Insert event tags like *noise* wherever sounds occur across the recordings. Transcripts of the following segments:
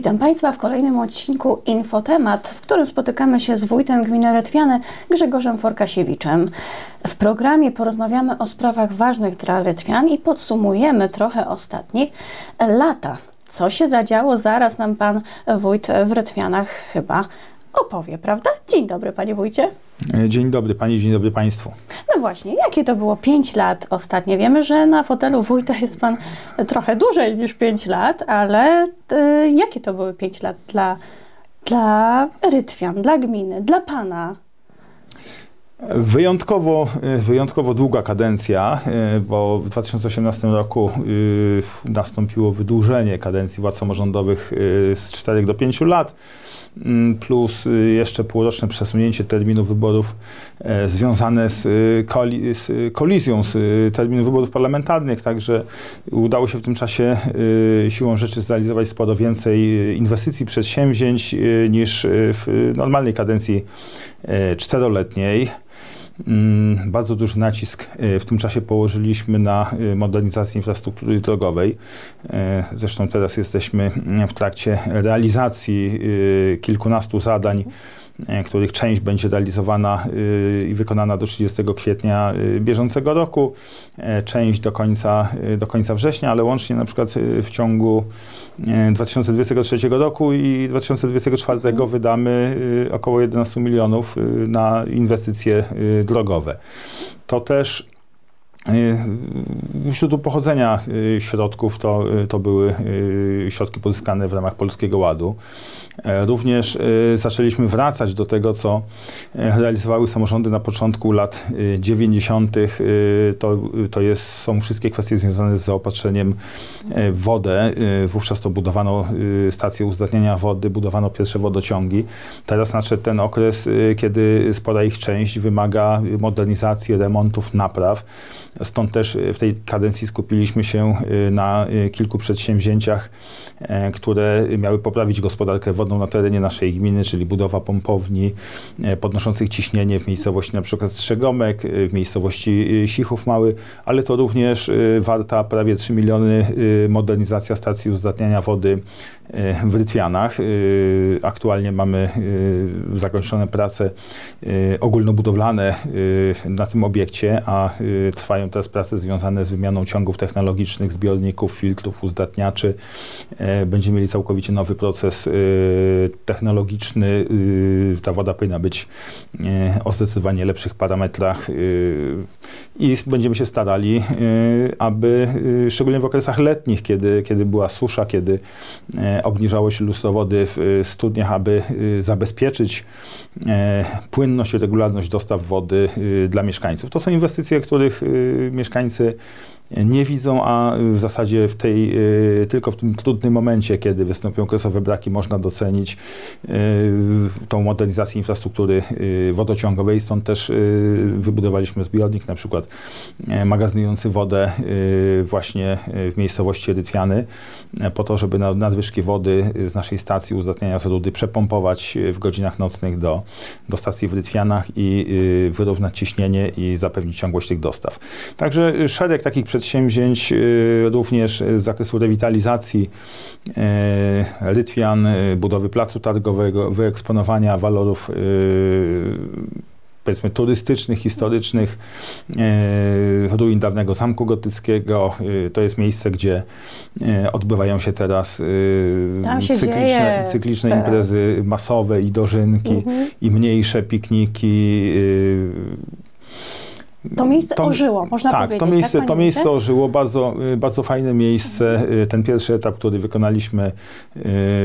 Witam Państwa w kolejnym odcinku Infotemat, w którym spotykamy się z wójtem gminy Retwiany Grzegorzem Forkasiewiczem. W programie porozmawiamy o sprawach ważnych dla Retwian i podsumujemy trochę ostatnie lata. Co się zadziało, zaraz nam Pan wójt w Retwianach chyba opowie, prawda? Dzień dobry Panie Wójcie. Dzień dobry Pani, dzień dobry Państwu. No właśnie, jakie to było 5 lat ostatnie? Wiemy, że na fotelu wójta jest Pan trochę dłużej niż 5 lat, ale y, jakie to były 5 lat dla, dla Rytwian, dla gminy, dla Pana? Wyjątkowo, wyjątkowo długa kadencja, bo w 2018 roku nastąpiło wydłużenie kadencji władz samorządowych z 4 do 5 lat, plus jeszcze półroczne przesunięcie terminu wyborów związane z kolizją z terminu wyborów parlamentarnych, także udało się w tym czasie siłą rzeczy zrealizować sporo więcej inwestycji, przedsięwzięć niż w normalnej kadencji czteroletniej. Bardzo duży nacisk w tym czasie położyliśmy na modernizację infrastruktury drogowej. Zresztą teraz jesteśmy w trakcie realizacji kilkunastu zadań których część będzie realizowana i wykonana do 30 kwietnia bieżącego roku, część do końca, do końca września, ale łącznie na przykład w ciągu 2023 roku i 2024 wydamy około 11 milionów na inwestycje drogowe. To też Źródło pochodzenia środków to, to były środki pozyskane w ramach Polskiego Ładu. Również zaczęliśmy wracać do tego, co realizowały samorządy na początku lat 90. To, to jest, są wszystkie kwestie związane z zaopatrzeniem w wodę. Wówczas to budowano stacje uzdatniania wody, budowano pierwsze wodociągi. Teraz nadszedł ten okres, kiedy spora ich część wymaga modernizacji, remontów, napraw. Stąd też w tej kadencji skupiliśmy się na kilku przedsięwzięciach, które miały poprawić gospodarkę wodną na terenie naszej gminy, czyli budowa pompowni podnoszących ciśnienie w miejscowości na przykład Strzegomek, w miejscowości Sichów Mały, ale to również warta prawie 3 miliony modernizacja stacji uzdatniania wody w Rytwianach. Aktualnie mamy zakończone prace ogólnobudowlane na tym obiekcie, a trwają teraz prace związane z wymianą ciągów technologicznych, zbiorników, filtrów, uzdatniaczy. Będziemy mieli całkowicie nowy proces technologiczny. Ta woda powinna być o zdecydowanie lepszych parametrach i będziemy się starali, aby szczególnie w okresach letnich, kiedy, kiedy była susza, kiedy obniżało się lustro wody w studniach, aby zabezpieczyć płynność i regularność dostaw wody dla mieszkańców. To są inwestycje, których mieszkańcy nie widzą, a w zasadzie w tej, tylko w tym trudnym momencie, kiedy wystąpią okresowe braki, można docenić tą modernizację infrastruktury wodociągowej. Stąd też wybudowaliśmy zbiornik, na przykład magazynujący wodę właśnie w miejscowości Rytwiany, po to, żeby nadwyżki wody z naszej stacji uzdatniania z rudy przepompować w godzinach nocnych do, do stacji w Rytwianach i wyrównać ciśnienie i zapewnić ciągłość tych dostaw. Także szereg takich przedsięwzięć również z zakresu rewitalizacji Rytwian, budowy placu targowego, wyeksponowania walorów powiedzmy turystycznych, historycznych, ruin dawnego zamku gotyckiego. To jest miejsce, gdzie odbywają się teraz się cykliczne, cykliczne imprezy masowe i dożynki, mhm. i mniejsze pikniki. To miejsce to, ożyło, można tak, powiedzieć. To miejsce, tak, to miejsce ożyło, bardzo, bardzo fajne miejsce. Ten pierwszy etap, który wykonaliśmy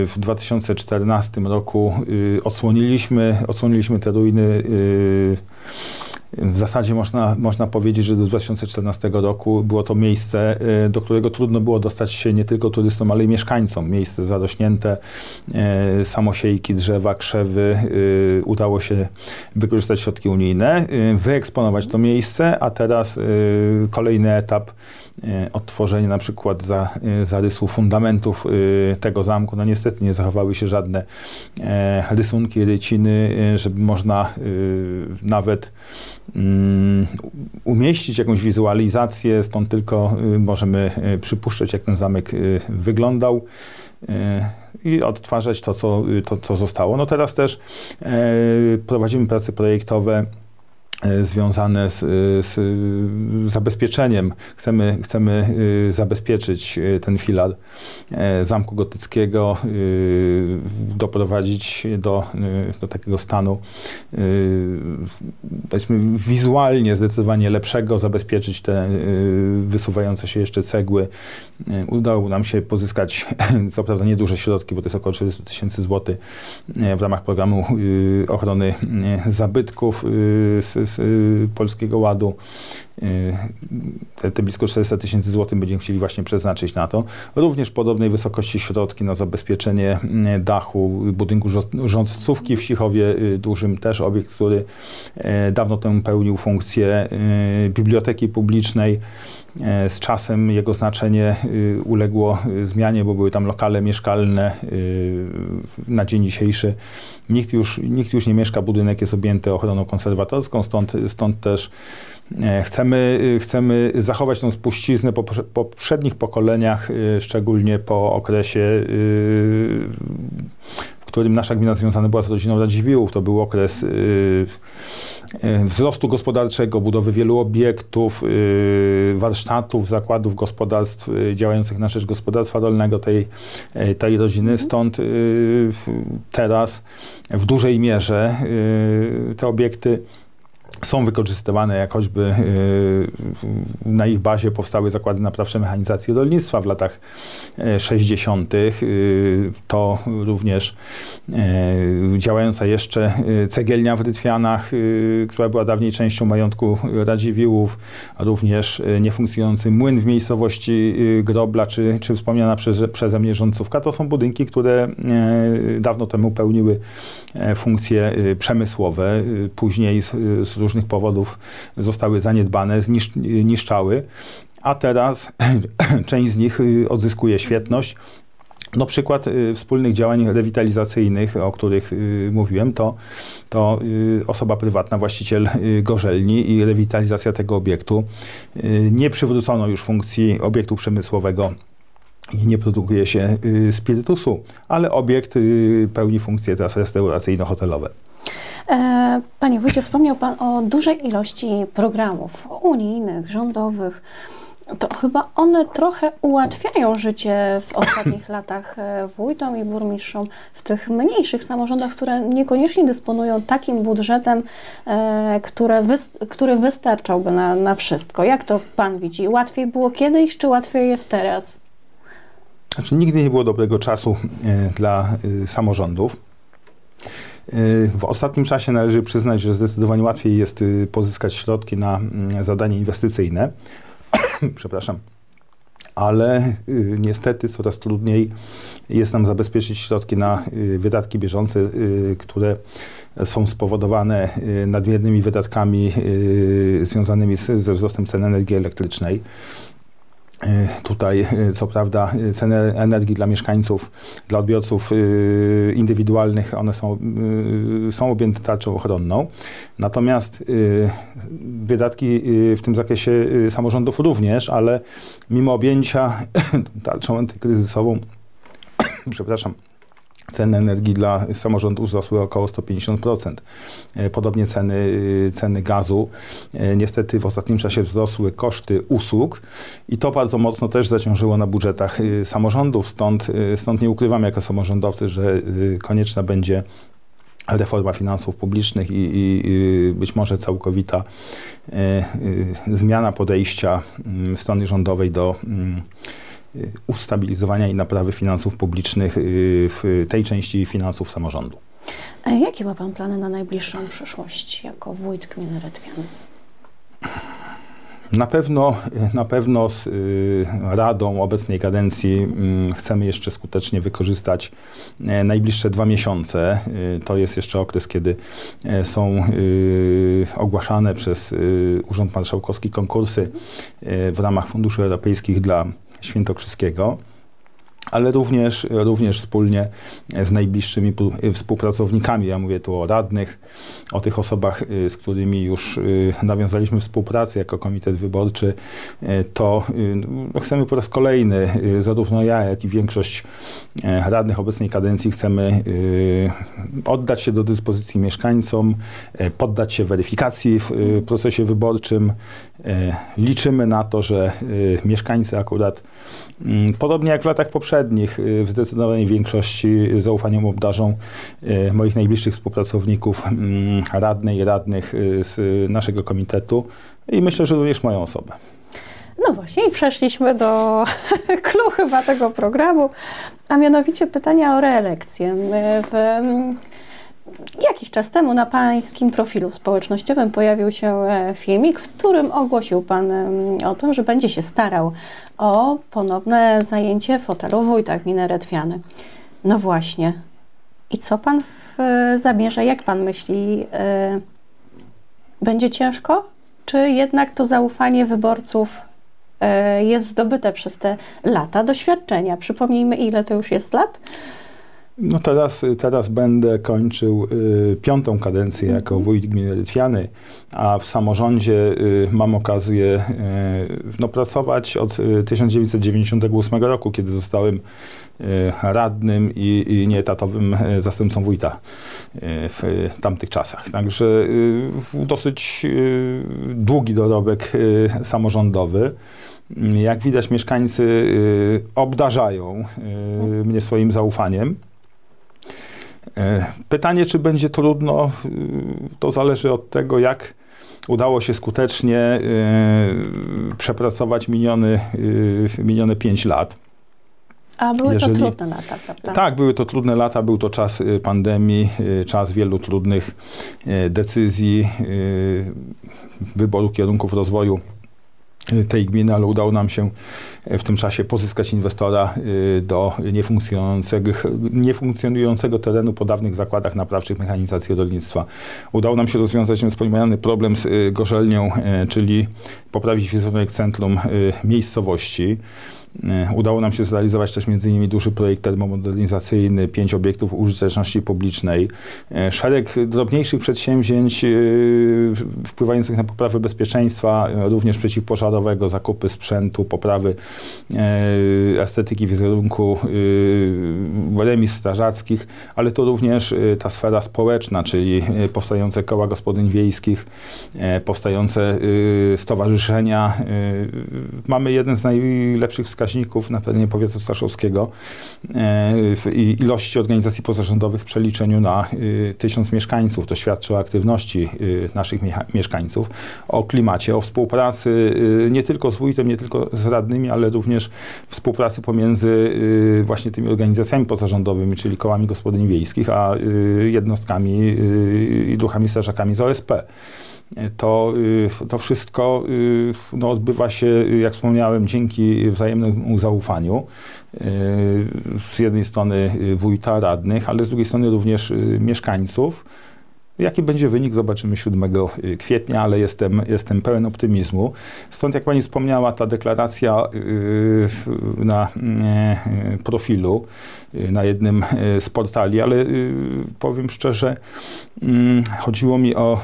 w 2014 roku, odsłoniliśmy, odsłoniliśmy te ruiny w zasadzie można, można powiedzieć, że do 2014 roku było to miejsce, do którego trudno było dostać się nie tylko turystom, ale i mieszkańcom. Miejsce zarośnięte, samosiejki, drzewa, krzewy. Udało się wykorzystać środki unijne, wyeksponować to miejsce, a teraz kolejny etap odtworzenie na przykład za, zarysu fundamentów tego zamku. No niestety nie zachowały się żadne rysunki, ryciny, żeby można nawet umieścić jakąś wizualizację, stąd tylko możemy przypuszczać, jak ten zamek wyglądał. i odtwarzać to, co, to, co zostało. No teraz też prowadzimy prace projektowe związane z, z, zabezpieczeniem. Chcemy, chcemy e, zabezpieczyć e, ten filar zamku gotyckiego, doprowadzić do, do takiego stanu powiedzmy wizualnie zdecydowanie lepszego, zabezpieczyć te wysuwające się jeszcze cegły. Udało nam się pozyskać *laughs* co prawda nieduże środki, bo to jest około 400 tysięcy złotych w ramach programu ochrony zabytków z Polskiego Ładu. Te, te blisko 400 tysięcy złotych będziemy chcieli właśnie przeznaczyć na to. Również podobnej wysokości środki na zabezpieczenie dachu budynku rządcówki w Sichowie Dużym, też obiekt, który dawno temu pełnił funkcję biblioteki publicznej. Z czasem jego znaczenie uległo zmianie, bo były tam lokale mieszkalne. Na dzień dzisiejszy nikt już, nikt już nie mieszka, budynek jest objęty ochroną konserwatorską, stąd, stąd też chcemy, chcemy zachować tą spuściznę po poprzednich pokoleniach, e, szczególnie po okresie w którym nasza gmina związana była z rodziną Radziwiłłów. To był okres wzrostu gospodarczego, budowy wielu obiektów, warsztatów, zakładów gospodarstw działających na rzecz gospodarstwa rolnego tej, tej rodziny. Mhm. Stąd teraz w dużej mierze te obiekty są wykorzystywane, jak choćby y, na ich bazie powstały zakłady naprawcze mechanizacji rolnictwa w latach 60. Y, to również działająca jeszcze cegielnia w Rytwianach, która była dawniej częścią majątku Radziwiłłów, również niefunkcjonujący młyn w miejscowości Grobla, czy, czy wspomniana przez, przeze mnie rządcówka. To są budynki, które dawno temu pełniły funkcje przemysłowe. Później z, z różnych powodów zostały zaniedbane, zniszczały, a teraz *clears throat* część z nich y, odzyskuje świetność. No przykład y, wspólnych działań rewitalizacyjnych, o których y, mówiłem, to, to osoba prywatna, właściciel gorzelni i rewitalizacja tego obiektu. Nie przywrócono już funkcji obiektu przemysłowego i nie produkuje się spirytusu, ale obiekt pełni funkcje teraz restauracyjno-hotelowe. E, panie Wójcie, wspomniał Pan o dużej ilości programów unijnych, rządowych. To chyba one trochę ułatwiają życie w *coughs* ostatnich latach e, wójtom i burmistrzom w tych mniejszych samorządach, które niekoniecznie dysponują takim budżetem, e, które który wystarczałby na, na wszystko. Jak to Pan widzi? Łatwiej było kiedyś, czy łatwiej jest teraz? Znaczy, nigdy nie było dobrego czasu dla samorządów. W ostatnim czasie należy przyznać, że zdecydowanie łatwiej jest y, pozyskać środki na mm, zadanie inwestycyjne. *coughs* Przepraszam. Ale y, niestety coraz trudniej jest nam zabezpieczyć środki na y, wydatki bieżące, które są spowodowane nadmiernymi wydatkami związanymi ze wzrostem cen energii elektrycznej. E, tutaj, e, co prawda, e, ceny energii dla mieszkańców, dla odbiorców indywidualnych, one są, są objęte tarczą ochronną. Natomiast wydatki w tym zakresie samorządów również, ale mimo objęcia *coughs* tarczą antykryzysową, *coughs* przepraszam, Ceny energii dla samorządów wzrosły około 150%. E, podobnie ceny, y, ceny gazu. E, niestety w ostatnim czasie wzrosły koszty usług i to bardzo mocno też zaciążyło na budżetach y, samorządów. Stąd, y, stąd nie ukrywam jako samorządowcy, że konieczna będzie reforma finansów publicznych i, i, być może całkowita e, zmiana podejścia mm, strony rządowej do mm, ustabilizowania i naprawy finansów publicznych y, w tej części finansów samorządu. A jakie ma Pan plany na najbliższą przyszłość jako wójt gminy Redwian? Na pewno, na pewno z y, Radą obecnej kadencji mm, chcemy jeszcze skutecznie wykorzystać e, najbliższe dwa miesiące. To jest jeszcze okres, kiedy e, są ogłaszane przez Urząd Marszałkowski konkursy w ramach funduszy europejskich dla Świętokrzyskiego. Ale również, również wspólnie z najbliższymi współpracownikami. Ja mówię tu o radnych, o tych osobach, y, z którymi już y, nawiązaliśmy współpracę jako komitet wyborczy. Y, to chcemy po raz kolejny, zarówno ja, jak i większość radnych obecnej kadencji, chcemy oddać się do dyspozycji mieszkańcom, poddać się weryfikacji w procesie wyborczym. Liczymy na to, że mieszkańcy akurat, podobnie jak w latach poprzednich, poprzednich y, w zdecydowanej większości zaufaniem obdarzą y, moich najbliższych współpracowników, mm, radnej i radnych y, z naszego komitetu i myślę, że również moją osobę. No właśnie i przeszliśmy do *laughs* clue chyba tego programu, a mianowicie pytania o reelekcję. W, mm, Jakiś czas temu na pańskim profilu społecznościowym pojawił się e, filmik, w którym ogłosił pan o tym, że będzie się starał o ponowne zajęcie fotelu wójta gminy Redwiany. No właśnie. I co pan zamierza? Jak pan myśli? E, będzie ciężko? Czy jednak to zaufanie wyborców e, jest zdobyte przez te lata doświadczenia? Przypomnijmy, ile to już jest lat? No teraz, teraz będę kończył y, piątą kadencję jako mhm. wójt gminy Litwiany, a w samorządzie y, mam okazję y, no, pracować od 1998 y, roku, kiedy zostałem y, radnym i, i nieetatowym y, zastępcą wójta w tamtych czasach. Także dosyć długi dorobek samorządowy. Jak widać, mieszkańcy obdarzają mnie swoim zaufaniem. E, pytanie, czy będzie trudno, y, to zależy od tego, jak udało się skutecznie y, przepracować miniony, minione 5 lat. A były Jeżeli, to trudne lata, prawda? Tak, były to trudne lata, był to czas pandemii, czas wielu trudnych decyzji, wyboru kierunków rozwoju tej gminy, ale udało nam się w tym czasie pozyskać inwestora y, do niefunkcjonującego, terenu po dawnych zakładach naprawczych mechanizacji rolnictwa. Udało nam się rozwiązać wspomniany problem z y, gorzelnią, czyli poprawić wizerunek centrum miejscowości. E, udało nam się zrealizować też m.in. duży projekt termomodernizacyjny, pięć obiektów użyteczności publicznej, e, szereg drobniejszych przedsięwzięć e, wpływających na poprawę bezpieczeństwa, również przeciwpożarowego, zakupy sprzętu, poprawy estetyki wizerunku, remis strażackich, ale to również ta sfera społeczna, czyli powstające koła gospodyń wiejskich, powstające stowarzyszenia. Mamy jeden z najlepszych wskaźników wskaźników na terenie powiatu staszowskiego e, i ilości organizacji pozarządowych w przeliczeniu na e, tysiąc mieszkańców. To świadczy o aktywności e, naszych mieszkańców, o klimacie, o współpracy nie tylko z wójtem, nie tylko z radnymi, ale również współpracy pomiędzy właśnie tymi organizacjami pozarządowymi, czyli kołami gospodyń wiejskich, a jednostkami i duchami strażakami z OSP to, y, to wszystko y, no, odbywa się, jak wspomniałem, dzięki wzajemnemu zaufaniu. Y, z jednej strony wójta, radnych, ale z drugiej strony również mieszkańców. Jaki będzie wynik, zobaczymy 7 kwietnia, ale jestem, jestem pełen optymizmu. Stąd, jak pani wspomniała, ta deklaracja na profilu na jednym z portali, ale powiem szczerze, mm, chodziło mi o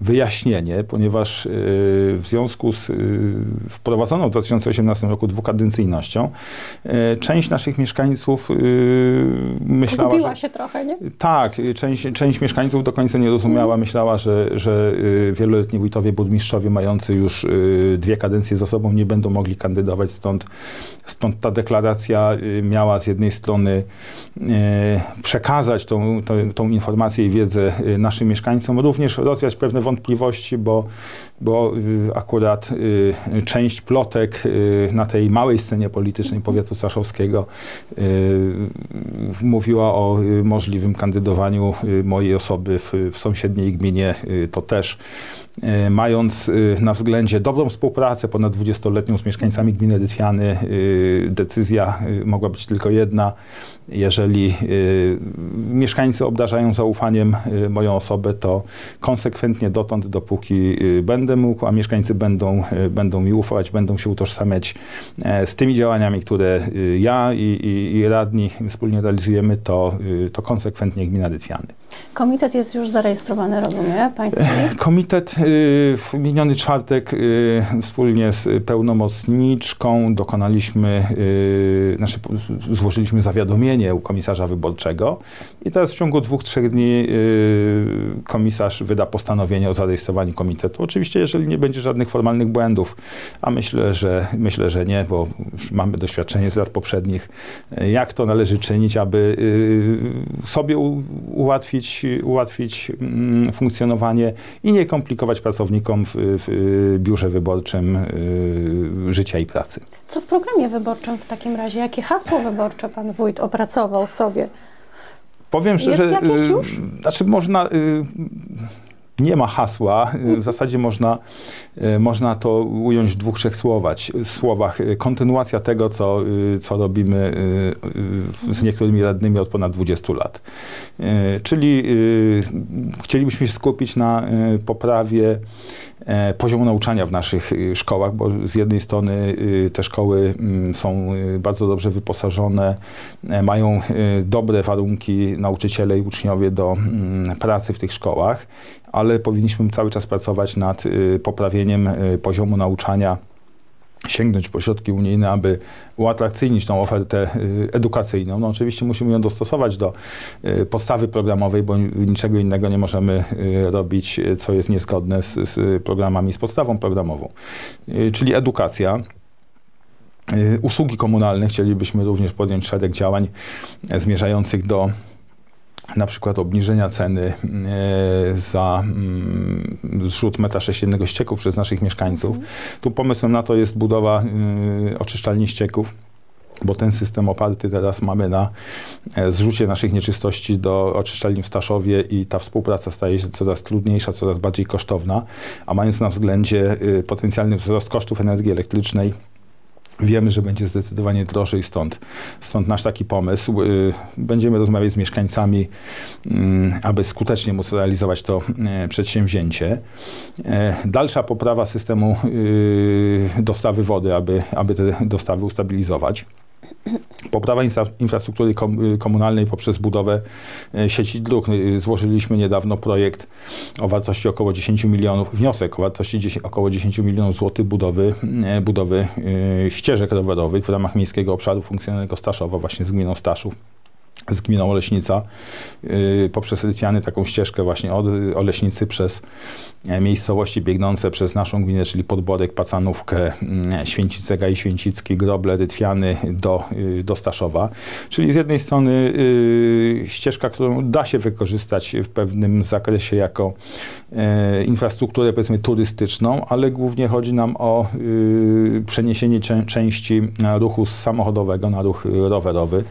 wyjaśnienie, ponieważ y, w związku z y, wprowadzoną w 2018 roku dwukadencyjnością y, część naszych mieszkańców myślała, Gubiła się trochę, nie? Tak, część, część mieszkańców do końca nie rozumiała, mhm. myślała, że, że wieloletni wójtowie, burmistrzowie mający już dwie kadencje za sobą nie będą mogli kandydować, stąd, stąd ta deklaracja miała z jednej strony przekazać tą, tą, tą informację i wiedzę naszym mieszkańcom, również rozwiać pewne wątpliwości, bo, bo y, akurat y, część plotek y, na tej małej scenie politycznej powiatu staszowskiego mówiła o możliwym kandydowaniu mojej osoby w, w sąsiedniej gminie. To też mając na względzie dobrą współpracę ponad 20-letnią z mieszkańcami gminy Rytwiany, decyzja mogła być tylko jedna. Jeżeli mieszkańcy obdarzają zaufaniem moją osobę, to konsekwentnie do dotąd, dopóki będę mógł, a mieszkańcy będą, będą mi ufać, będą się utożsamiać z tymi działaniami, które ja i, i, i radni wspólnie realizujemy, to, to konsekwentnie gmina Rytwiany. Komitet jest już zarejestrowany, rozumiem, Państwo? Komitet w miniony czwartek wspólnie z pełnomocniczką dokonaliśmy, znaczy złożyliśmy zawiadomienie u komisarza wyborczego i teraz w ciągu dwóch, trzech dni komisarz wyda postanowienie o zarejestrowaniu komitetu. Oczywiście, jeżeli nie będzie żadnych formalnych błędów, a myślę, że myślę, że nie, bo mamy doświadczenie z lat poprzednich, jak to należy czynić, aby sobie ułatwić, ułatwić mm, funkcjonowanie i nie komplikować pracownikom w, w biurze wyborczym życia i pracy. Co w programie wyborczym w takim razie? Jakie hasło wyborcze pan wójt opracował sobie? Powiem szczerze, Jest jakieś już? znaczy można nie ma hasła. W zasadzie można, można to ująć w dwóch, trzech słowach. słowach. Kontynuacja tego, co, co robimy z niektórymi radnymi od ponad 20 lat. Czyli chcielibyśmy się skupić na poprawie poziomu nauczania w naszych szkołach, bo z jednej strony te szkoły są bardzo dobrze wyposażone, mają dobre warunki nauczyciele i uczniowie do pracy w tych szkołach, ale powinniśmy cały czas pracować nad y, poprawieniem y, poziomu nauczania sięgnąć po środki unijne, aby uatrakcyjnić tą ofertę y, edukacyjną. No oczywiście musimy ją dostosować do podstawy programowej, bo niczego innego nie możemy robić, co jest niezgodne z, z programami, z podstawą programową. Czyli edukacja. Usługi komunalne chcielibyśmy również podjąć szereg działań zmierzających do na przykład obniżenia ceny e, za mm, zrzut metra sześciennego ścieków przez naszych mieszkańców. Tu pomysłem na to jest budowa e, oczyszczalni ścieków bo ten system oparty teraz mamy na e, zrzucie naszych nieczystości do oczyszczalni w Staszowie i ta współpraca staje się coraz trudniejsza, coraz bardziej kosztowna, a mając na względzie potencjalny wzrost kosztów energii elektrycznej, Wiemy, że będzie zdecydowanie drożej, stąd, stąd nasz taki pomysł. Y, będziemy rozmawiać z mieszkańcami, mm, aby skutecznie móc realizować to e, przedsięwzięcie. E, dalsza poprawa systemu y, dostawy wody, aby, aby te dostawy ustabilizować. Poprawa infrastruktury komunalnej poprzez budowę e, sieci dróg. E, złożyliśmy niedawno projekt o wartości około 10 milionów, wniosek o wartości 10, około 10 milionów złotych budowy, budowy ścieżek rowerowych w ramach Miejskiego Obszaru Funkcjonalnego Staszowa właśnie z gminą Staszów z gminą Oleśnica y, poprzez Rytwiany taką ścieżkę właśnie od Oleśnicy przez e, miejscowości biegnące przez naszą gminę, czyli Podborek, Pacanówkę, mm, Święcice, Gaj Święcicki, Groble, Rytwiany do, y, do Staszowa. Czyli z jednej strony y, ścieżka, którą da się wykorzystać w pewnym zakresie jako e, infrastrukturę powiedzmy turystyczną, ale głównie chodzi nam o przeniesienie części ruchu samochodowego na ruch rowerowy.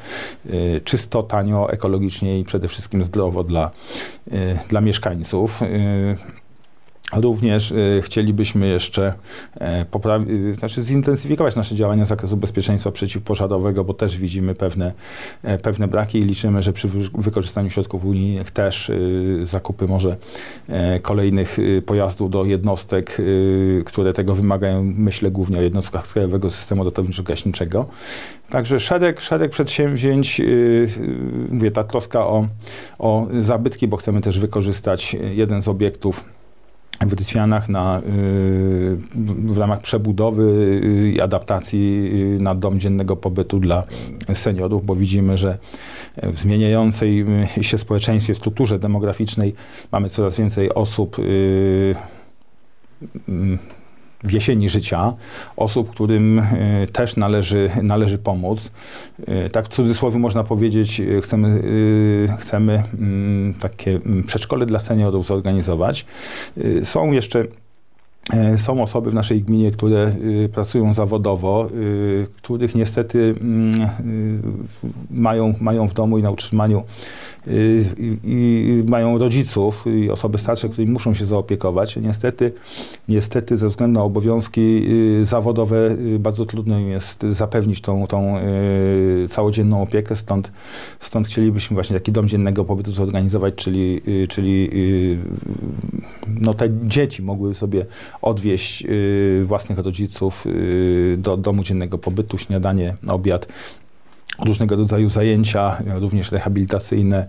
Czysto to tanio, ekologicznie i przede wszystkim zdrowo dla, y, dla mieszkańców. Również y, chcielibyśmy jeszcze e, y, znaczy zintensyfikować nasze działania z zakresu bezpieczeństwa przeciwpożarowego, bo też widzimy pewne, e, pewne braki i liczymy, że przy wykorzystaniu środków unijnych też y, zakupy może e, kolejnych pojazdów do jednostek, które tego wymagają, myślę głównie o jednostkach Krajowego Systemu Ratowniczo-Gaśniczego. Także szereg, szereg przedsięwzięć, mówię, ta troska o, o zabytki, bo chcemy też wykorzystać jeden z obiektów w Rytwianach na, y, w ramach przebudowy i adaptacji y, na dom dziennego pobytu dla seniorów, bo widzimy, że w zmieniającej się społeczeństwie, strukturze demograficznej mamy coraz więcej osób y, w jesieni życia, osób, którym e, też należy, należy pomóc. E, tak w cudzysłowie można powiedzieć, e, chcemy, chcemy mm, takie mm, przedszkole dla seniorów zorganizować. Są jeszcze są osoby w naszej gminie, które y, pracują zawodowo, y, których niestety mm, y, mają, mają w domu i na utrzymaniu Y, i mają rodziców i osoby starsze, którymi muszą się zaopiekować. Niestety, niestety ze względu na obowiązki zawodowe bardzo trudno im jest zapewnić tą, tą całodzienną opiekę, stąd, stąd chcielibyśmy właśnie taki dom dziennego pobytu zorganizować, czyli, czyli no te dzieci mogły sobie odwieźć własnych rodziców do domu dziennego pobytu, śniadanie, obiad, różnego rodzaju zajęcia, również rehabilitacyjne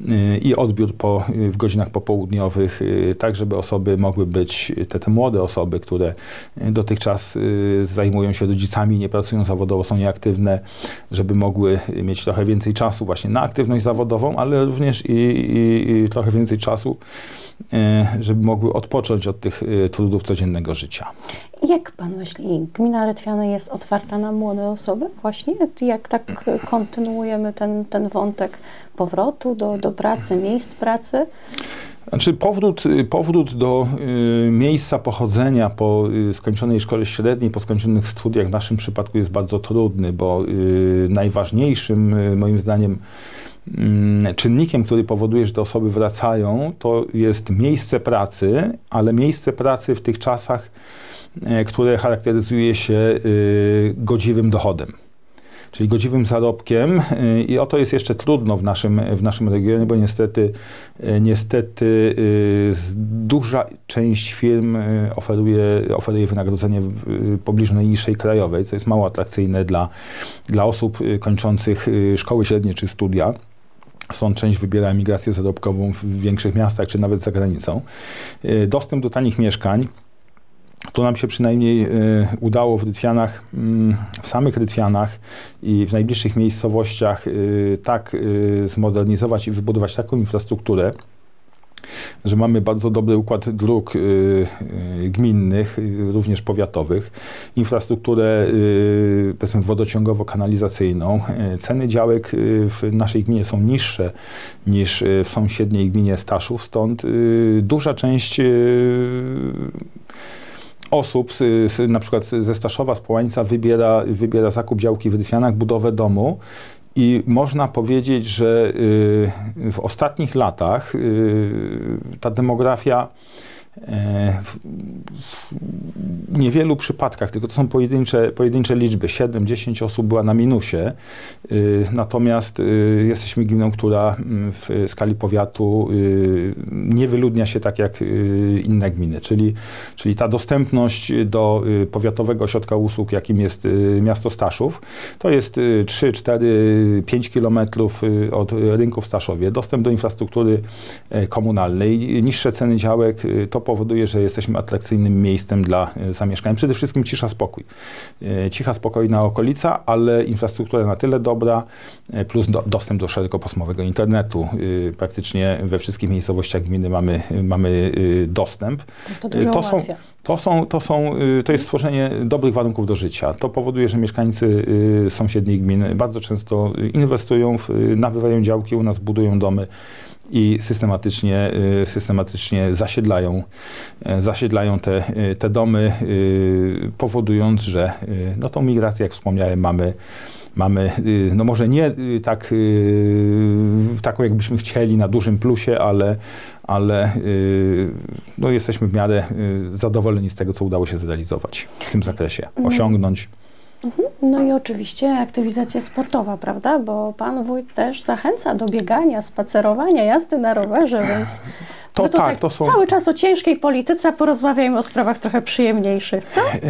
y, i odbiór po, w godzinach popołudniowych, tak żeby osoby mogły być, te, te młode osoby, które dotychczas zajmują się rodzicami, nie pracują zawodowo, są nieaktywne, żeby mogły mieć trochę więcej czasu właśnie na aktywność zawodową, ale również i, i, i trochę więcej czasu żeby mogły odpocząć od tych trudów codziennego życia. Jak pan myśli, gmina Retwiany jest otwarta na młode osoby właśnie? Jak tak kontynuujemy ten, ten wątek powrotu do, do pracy, miejsc pracy? Znaczy powrót, powrót do y, miejsca pochodzenia po y, skończonej szkole średniej, po skończonych studiach w naszym przypadku jest bardzo trudny, bo y, najważniejszym y, moim zdaniem mm, czynnikiem, który powoduje, że te osoby wracają, to jest miejsce pracy, ale miejsce pracy w tych czasach które charakteryzuje się y, godziwym dochodem czyli godziwym zarobkiem y, i o to jest jeszcze trudno w naszym, w naszym regionie, bo niestety, niestety duża część firm oferuje, oferuje wynagrodzenie pobliżu najniższej krajowej, co jest mało atrakcyjne dla, dla osób kończących szkoły średnie czy studia. Stąd część wybiera emigrację zarobkową w większych miastach, czy nawet za granicą. Dostęp do tanich mieszkań to nam się przynajmniej y, udało w Rytwianach, y, w samych Rytwianach i w najbliższych miejscowościach y, tak y, zmodernizować i wybudować taką infrastrukturę, że mamy bardzo dobry układ dróg gminnych, również powiatowych, infrastrukturę wodociągowo-kanalizacyjną. Ceny działek w naszej gminie są niższe niż w sąsiedniej gminie Staszów, stąd duża część osób, z, z, na przykład ze Staszowa, z Połańca wybiera, wybiera zakup działki w Rytwianach, budowę domu. I można powiedzieć, że y, w ostatnich latach y, ta demografia w niewielu przypadkach, tylko to są pojedyncze, pojedyncze liczby, 7-10 osób była na minusie, e, natomiast e, jesteśmy gminą, która mm, w skali powiatu nie wyludnia się tak jak inne gminy, czyli, czyli ta dostępność do powiatowego ośrodka usług, jakim jest miasto Staszów, to jest 3, 4, 5 kilometrów od rynku w Staszowie, dostęp do infrastruktury komunalnej, niższe ceny działek, to powoduje, że jesteśmy atrakcyjnym miejscem dla e, zamieszkań. Przede wszystkim cisza, spokój. E, cicha, spokojna okolica, ale infrastruktura na tyle dobra, e, plus do, dostęp do szerokopasmowego internetu. Praktycznie we wszystkich miejscowościach gminy mamy, mamy dostęp. To, to są, to, są, to, są, to jest stworzenie dobrych warunków do życia. To powoduje, że mieszkańcy sąsiednich gmin bardzo często inwestują, w, nabywają działki u nas, budują domy i systematycznie, y, systematycznie zasiedlają, y, zasiedlają te, y, te domy, powodując, że no, tą migrację, jak wspomniałem, mamy mamy, no może nie tak, taką jakbyśmy chcieli na dużym plusie, ale, ale no jesteśmy w miarę zadowoleni z tego, co udało się zrealizować w tym zakresie, mhm. osiągnąć. Mhm. No i oczywiście aktywizacja sportowa, prawda? Bo pan wójt też zachęca do biegania, spacerowania, jazdy na rowerze, więc to, tak, tak, to są... Cały czas o ciężkiej polityce, a porozmawiajmy o sprawach trochę przyjemniejszych, co? E,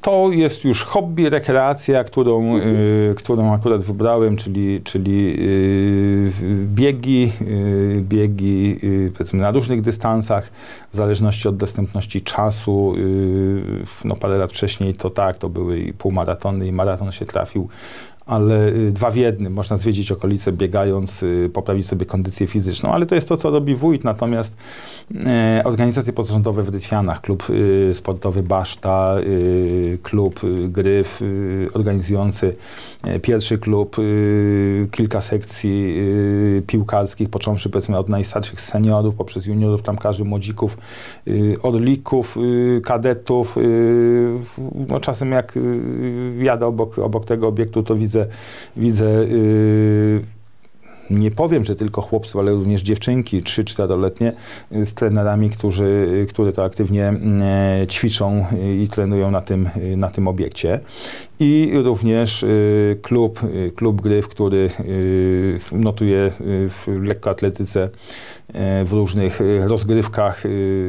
to jest już hobby, rekreacja, którą, mhm. którą akurat wybrałem, czyli, czyli e, biegi, biegi powiedzmy na różnych dystansach, w zależności od dostępności czasu. No parę lat wcześniej to tak, to były i półmaratony i maraton się trafił ale y, dwa w jednym. Można zwiedzić okolice biegając, y, poprawić sobie kondycję fizyczną, ale to jest to, co robi wójt. Natomiast e, organizacje pozarządowe w Rytwianach, klub sportowy Baszta, klub Gryf, organizujący pierwszy klub, kilka sekcji piłkarskich, począwszy powiedzmy od najstarszych seniorów, poprzez juniorów, tamkarzy, młodzików, orlików, kadetów. No, czasem jak jadę obok, obok tego obiektu, to widzę, widzę y, nie powiem, że tylko chłopców, ale również dziewczynki 3-4-letnie y, z trenerami, którzy, y, które to aktywnie mm, ćwiczą i trenują na tym, na tym obiekcie. I również y, klub, y, klub Gryf, który y, notuje w lekkoatletyce w różnych rozgrywkach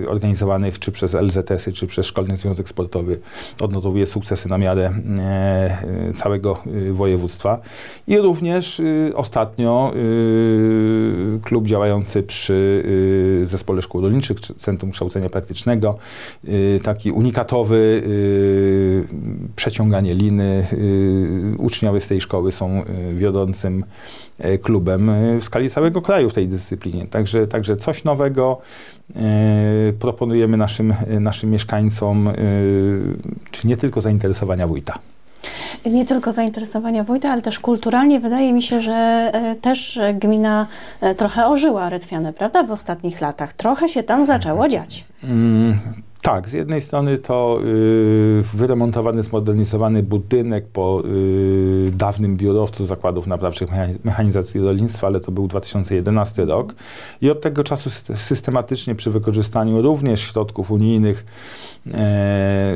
organizowanych czy przez LZS-y, czy przez Szkolny Związek Sportowy odnotowuje sukcesy na miarę e, y, całego województwa. I również ostatnio klub działający przy Zespole Szkół Rolniczych, czy Centrum Kształcenia Praktycznego, taki unikatowy przeciąganie liny. Y, uczniowie z tej szkoły są y, wiodącym e, klubem w skali całego kraju w tej dyscyplinie. Także, także coś nowego e, proponujemy naszym, naszym mieszkańcom, czy nie tylko zainteresowania wójta. Nie tylko zainteresowania wójta, ale też kulturalnie wydaje mi się, że e, też e, gmina e, trochę ożyła Retwianę, prawda, w ostatnich latach. Trochę się tam zaczęło dziać. Mm, tak, z jednej strony to y, wyremontowany, zmodernizowany budynek po y, dawnym biurowcu zakładów naprawczych mechani- mechanizacji rolnictwa, ale to był 2011 rok. I od tego czasu syst- systematycznie przy wykorzystaniu również środków unijnych, e,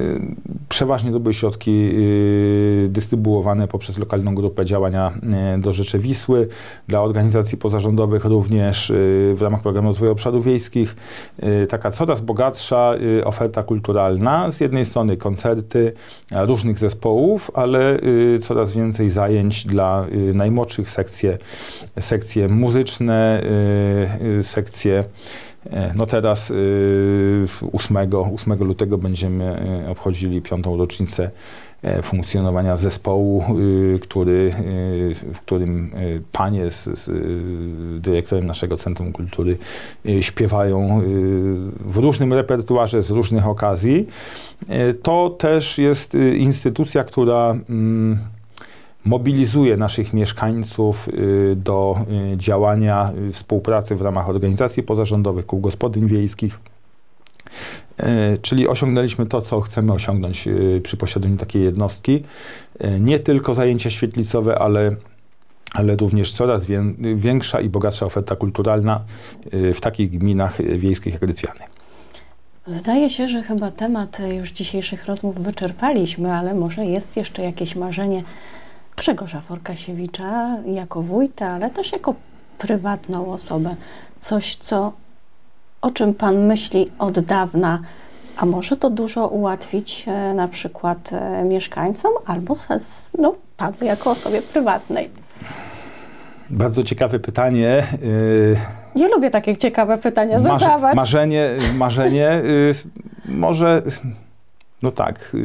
przeważnie to były środki y, dystrybuowane poprzez lokalną grupę działania e, do Rzeczy Wisły, dla organizacji pozarządowych również y, w ramach programu rozwoju obszarów wiejskich, taka coraz bogatsza y, oferta kulturalna. Z jednej strony koncerty e, różnych zespołów, ale y, coraz więcej zajęć dla y, najmłodszych, sekcje, sekcje muzyczne, y, sekcje e, no teraz y, 8, 8 lutego będziemy y, obchodzili piątą rocznicę e, funkcjonowania zespołu, y, który, y, w którym y, panie z, z dyrektorem naszego Centrum Kultury śpiewają w różnym repertuarze z różnych okazji. Y, To też jest instytucja, która mm, mobilizuje naszych mieszkańców do działania, współpracy w ramach organizacji pozarządowych, kół gospodyń wiejskich. E, Czyli osiągnęliśmy to, co chcemy osiągnąć y, przy posiadaniu takiej jednostki. E, Nie tylko zajęcia świetlicowe, ale, ale również coraz wię- większa i bogatsza oferta kulturalna w takich gminach wiejskich jak Rytwiany. Wydaje się, że chyba temat e, już dzisiejszych rozmów wyczerpaliśmy, ale może jest jeszcze jakieś marzenie Grzegorza Forkasiewicza jako wójta, ale też jako prywatną osobę. Coś, co, o czym Pan myśli od dawna, a może to dużo ułatwić e, na przykład e, mieszkańcom albo ses, no, Panu jako osobie prywatnej. Bardzo ciekawe pytanie. Ja lubię takie ciekawe pytania Marze- zadawać. Marzenie, marzenie może, no tak,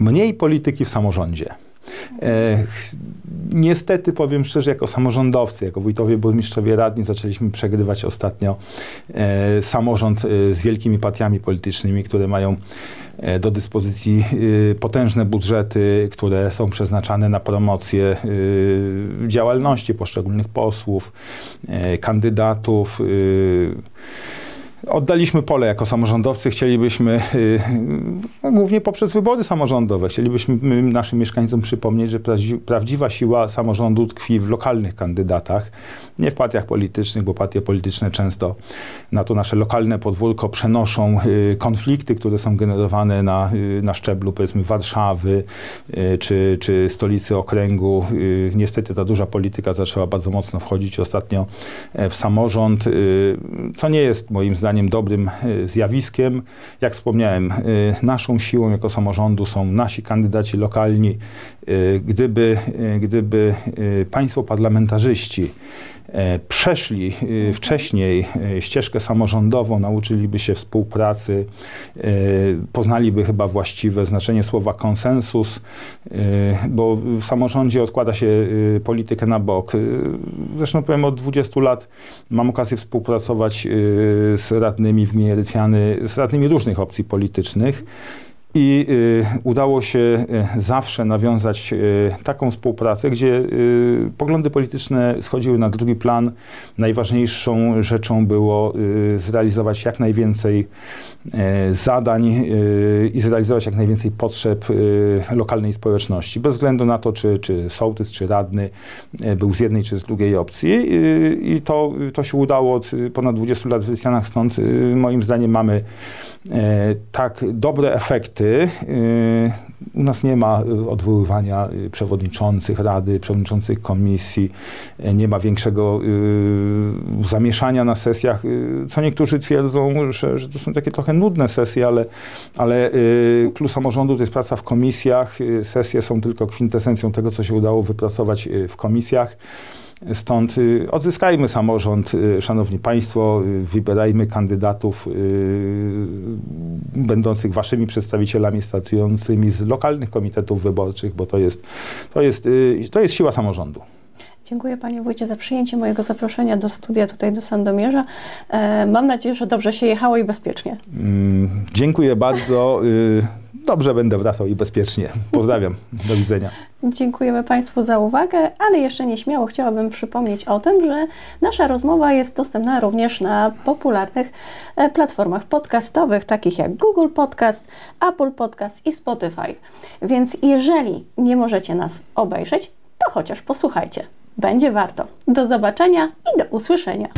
mniej polityki w samorządzie. E, niestety powiem szczerze, jako samorządowcy, jako wójtowie, burmistrzowie, radni zaczęliśmy przegrywać ostatnio e, samorząd e, z wielkimi partiami politycznymi, które mają do dyspozycji potężne budżety, które są przeznaczane na promocję działalności poszczególnych posłów, kandydatów. Oddaliśmy pole jako samorządowcy. Chcielibyśmy, y, no, głównie poprzez wybory samorządowe, chcielibyśmy my, naszym mieszkańcom przypomnieć, że prawdzi- prawdziwa siła samorządu tkwi w lokalnych kandydatach, nie w partiach politycznych, bo partie polityczne często na to nasze lokalne podwórko przenoszą y, konflikty, które są generowane na, y, na szczeblu powiedzmy Warszawy czy, czy stolicy okręgu. Niestety ta duża polityka zaczęła bardzo mocno wchodzić ostatnio e, w samorząd, co nie jest moim zdaniem dobrym y, zjawiskiem. Jak wspomniałem, y, naszą siłą jako samorządu są nasi kandydaci lokalni. Y, Gdyby, gdyby państwo parlamentarzyści przeszli wcześniej ścieżkę samorządową, nauczyliby się współpracy, poznaliby chyba właściwe znaczenie słowa konsensus, bo w samorządzie odkłada się politykę na bok. Zresztą powiem od 20 lat mam okazję współpracować z radnymi w gminie Rytwiany, z radnymi różnych opcji politycznych. I y, udało się y, zawsze nawiązać y, taką współpracę, gdzie poglądy polityczne schodziły na drugi plan. Najważniejszą rzeczą było zrealizować jak najwięcej zadań i zrealizować jak najwięcej potrzeb lokalnej społeczności, bez względu na to, czy, czy sołtys, czy radny był z jednej, czy z drugiej opcji. I to, to się udało od ponad 20 lat w Rytwianach, stąd moim zdaniem mamy tak dobre efekty, Y, u nas nie ma y, odwoływania y, przewodniczących rady, przewodniczących komisji, nie ma większego zamieszania na sesjach, co niektórzy twierdzą, że, że to są takie trochę nudne sesje, ale, ale klucz samorządu to jest praca w komisjach, sesje są tylko kwintesencją tego, co się udało wypracować w komisjach. Stąd odzyskajmy samorząd, szanowni państwo, wybierajmy kandydatów będących waszymi przedstawicielami statującymi z lokalnych komitetów wyborczych, bo to jest, to jest, to jest siła samorządu. Dziękuję Panie Wójcie za przyjęcie mojego zaproszenia do studia tutaj do Sandomierza. E, mam nadzieję, że dobrze się jechało i bezpiecznie. Mm, dziękuję bardzo. Dobrze będę wracał i bezpiecznie. Pozdrawiam. Do widzenia. Dziękujemy Państwu za uwagę, ale jeszcze nieśmiało chciałabym przypomnieć o tym, że nasza rozmowa jest dostępna również na popularnych e, platformach podcastowych, takich jak Google Podcast, Apple Podcast i Spotify. Więc jeżeli nie możecie nas obejrzeć, to chociaż posłuchajcie. Będzie warto. Do zobaczenia i do usłyszenia.